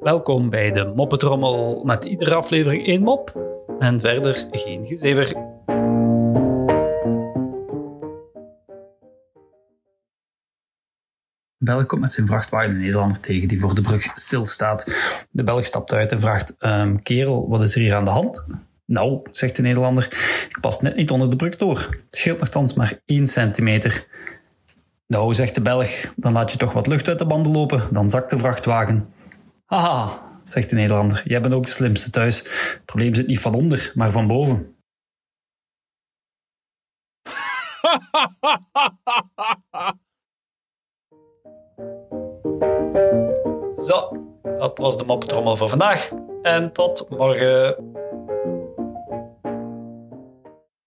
Welkom bij de Moppetrommel met iedere aflevering één mop en verder geen gezever. Belg komt met zijn vrachtwagen een Nederlander tegen die voor de brug stilstaat. De Belg stapt uit en vraagt: "Ehm, Kerel, wat is er hier aan de hand? Nou, zegt de Nederlander, ik pas net niet onder de brug door. Het scheelt nogthans maar één centimeter. Nou, zegt de Belg, dan laat je toch wat lucht uit de banden lopen, dan zakt de vrachtwagen. Haha, zegt de Nederlander, jij bent ook de slimste thuis. Het probleem zit niet van onder, maar van boven. Zo, dat was de moppetrommel voor vandaag. En tot morgen.